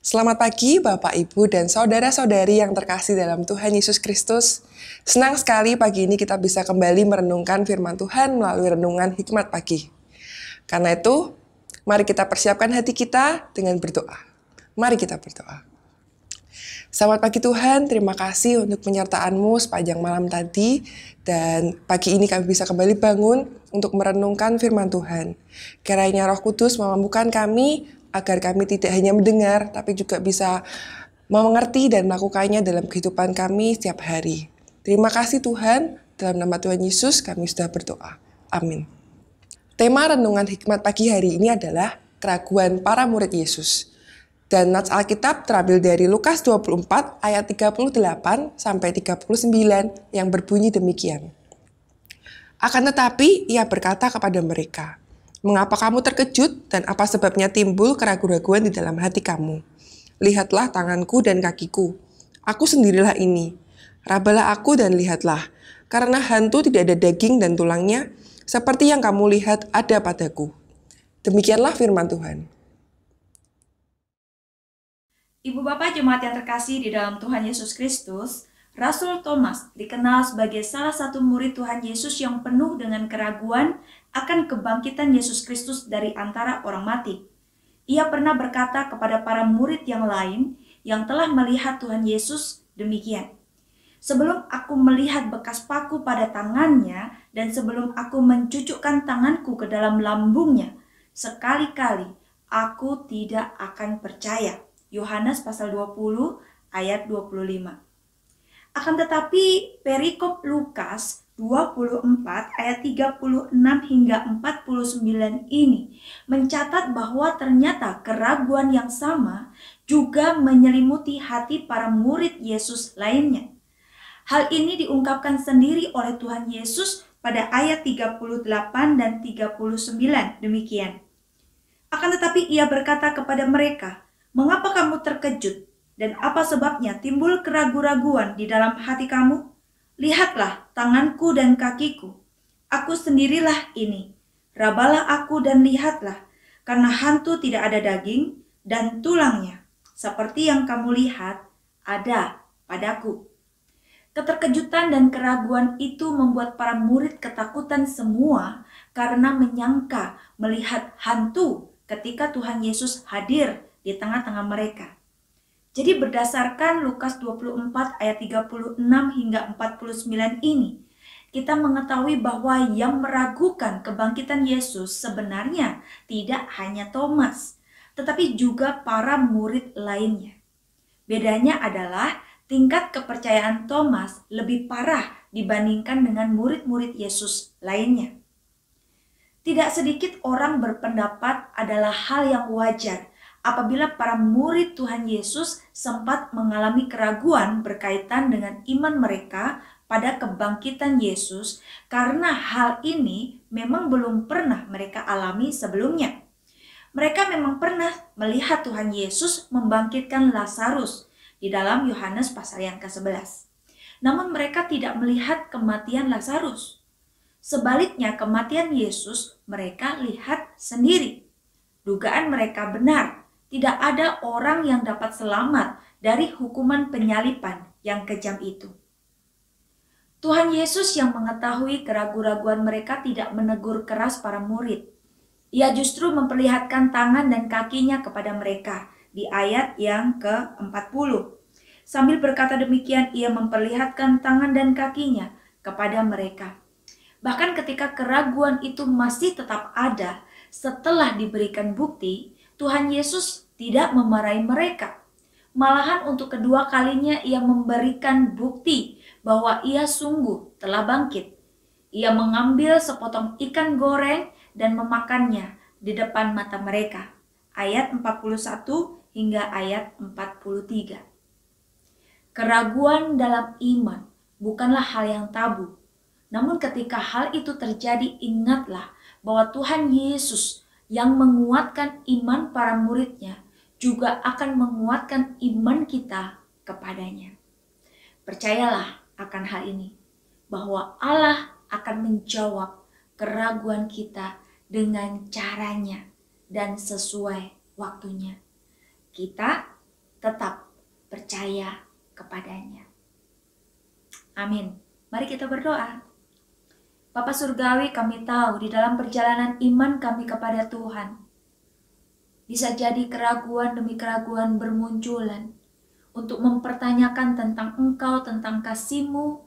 Selamat pagi Bapak, Ibu, dan saudara-saudari yang terkasih dalam Tuhan Yesus Kristus. Senang sekali pagi ini kita bisa kembali merenungkan firman Tuhan melalui renungan hikmat pagi. Karena itu, mari kita persiapkan hati kita dengan berdoa. Mari kita berdoa. Selamat pagi Tuhan, terima kasih untuk penyertaan-Mu sepanjang malam tadi. Dan pagi ini kami bisa kembali bangun untuk merenungkan firman Tuhan. Kiranya roh kudus memampukan kami agar kami tidak hanya mendengar, tapi juga bisa mengerti dan melakukannya dalam kehidupan kami setiap hari. Terima kasih Tuhan, dalam nama Tuhan Yesus kami sudah berdoa. Amin. Tema renungan hikmat pagi hari ini adalah keraguan para murid Yesus. Dan nats Alkitab terambil dari Lukas 24 ayat 38 sampai 39 yang berbunyi demikian. Akan tetapi ia berkata kepada mereka, Mengapa kamu terkejut dan apa sebabnya timbul keraguan-raguan di dalam hati kamu? Lihatlah tanganku dan kakiku. Aku sendirilah ini. Rabalah aku dan lihatlah. Karena hantu tidak ada daging dan tulangnya, seperti yang kamu lihat ada padaku. Demikianlah firman Tuhan. Ibu Bapak Jemaat yang terkasih di dalam Tuhan Yesus Kristus, Rasul Thomas dikenal sebagai salah satu murid Tuhan Yesus yang penuh dengan keraguan akan kebangkitan Yesus Kristus dari antara orang mati. Ia pernah berkata kepada para murid yang lain yang telah melihat Tuhan Yesus demikian. Sebelum aku melihat bekas paku pada tangannya dan sebelum aku mencucukkan tanganku ke dalam lambungnya, sekali-kali aku tidak akan percaya. Yohanes pasal 20 ayat 25. Akan tetapi perikop Lukas 24 ayat 36 hingga 49 ini mencatat bahwa ternyata keraguan yang sama juga menyelimuti hati para murid Yesus lainnya. Hal ini diungkapkan sendiri oleh Tuhan Yesus pada ayat 38 dan 39 demikian. Akan tetapi ia berkata kepada mereka, "Mengapa kamu terkejut dan apa sebabnya timbul keraguan-raguan di dalam hati kamu?" Lihatlah tanganku dan kakiku. Aku sendirilah ini. Rabalah aku dan lihatlah, karena hantu tidak ada daging dan tulangnya, seperti yang kamu lihat ada padaku. Keterkejutan dan keraguan itu membuat para murid ketakutan semua karena menyangka melihat hantu ketika Tuhan Yesus hadir di tengah-tengah mereka. Jadi berdasarkan Lukas 24 ayat 36 hingga 49 ini, kita mengetahui bahwa yang meragukan kebangkitan Yesus sebenarnya tidak hanya Thomas, tetapi juga para murid lainnya. Bedanya adalah tingkat kepercayaan Thomas lebih parah dibandingkan dengan murid-murid Yesus lainnya. Tidak sedikit orang berpendapat adalah hal yang wajar apabila para murid Tuhan Yesus sempat mengalami keraguan berkaitan dengan iman mereka pada kebangkitan Yesus karena hal ini memang belum pernah mereka alami sebelumnya. Mereka memang pernah melihat Tuhan Yesus membangkitkan Lazarus di dalam Yohanes pasal yang ke-11. Namun mereka tidak melihat kematian Lazarus. Sebaliknya kematian Yesus mereka lihat sendiri. Dugaan mereka benar tidak ada orang yang dapat selamat dari hukuman penyalipan yang kejam itu. Tuhan Yesus yang mengetahui keraguan-raguan mereka tidak menegur keras para murid. Ia justru memperlihatkan tangan dan kakinya kepada mereka di ayat yang ke-40. Sambil berkata demikian, ia memperlihatkan tangan dan kakinya kepada mereka. Bahkan ketika keraguan itu masih tetap ada setelah diberikan bukti, Tuhan Yesus tidak memarahi mereka. Malahan untuk kedua kalinya ia memberikan bukti bahwa ia sungguh telah bangkit. Ia mengambil sepotong ikan goreng dan memakannya di depan mata mereka. Ayat 41 hingga ayat 43. Keraguan dalam iman bukanlah hal yang tabu. Namun ketika hal itu terjadi ingatlah bahwa Tuhan Yesus yang menguatkan iman para muridnya juga akan menguatkan iman kita kepadanya. Percayalah akan hal ini, bahwa Allah akan menjawab keraguan kita dengan caranya dan sesuai waktunya. kita tetap percaya kepadanya. Amin. Mari kita berdoa. Bapak Surgawi kami tahu di dalam perjalanan iman kami kepada Tuhan. Bisa jadi keraguan demi keraguan bermunculan untuk mempertanyakan tentang Engkau, tentang kasihmu,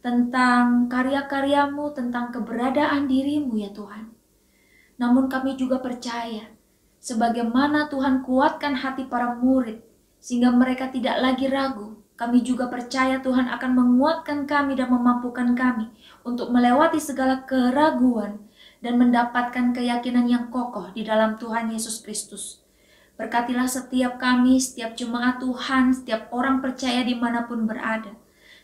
tentang karya-karyamu, tentang keberadaan dirimu ya Tuhan. Namun kami juga percaya, sebagaimana Tuhan kuatkan hati para murid, sehingga mereka tidak lagi ragu, kami juga percaya Tuhan akan menguatkan kami dan memampukan kami untuk melewati segala keraguan dan mendapatkan keyakinan yang kokoh di dalam Tuhan Yesus Kristus. Berkatilah setiap kami, setiap jemaat Tuhan, setiap orang percaya di mana pun berada,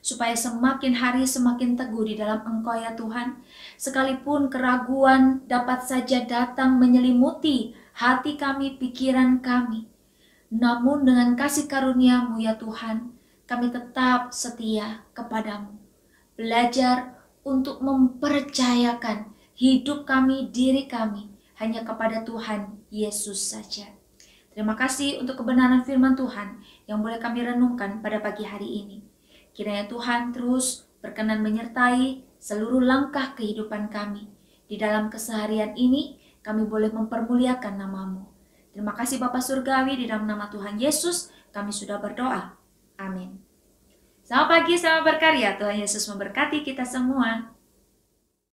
supaya semakin hari semakin teguh di dalam Engkau ya Tuhan. Sekalipun keraguan dapat saja datang menyelimuti hati kami, pikiran kami. Namun dengan kasih karuniamu ya Tuhan, kami tetap setia kepadamu. Belajar untuk mempercayakan hidup kami, diri kami, hanya kepada Tuhan Yesus saja. Terima kasih untuk kebenaran firman Tuhan yang boleh kami renungkan pada pagi hari ini. Kiranya Tuhan terus berkenan menyertai seluruh langkah kehidupan kami. Di dalam keseharian ini, kami boleh mempermuliakan namamu. Terima kasih Bapak Surgawi, di dalam nama Tuhan Yesus, kami sudah berdoa. Amin. Selamat pagi, selamat berkarya. Tuhan Yesus memberkati kita semua.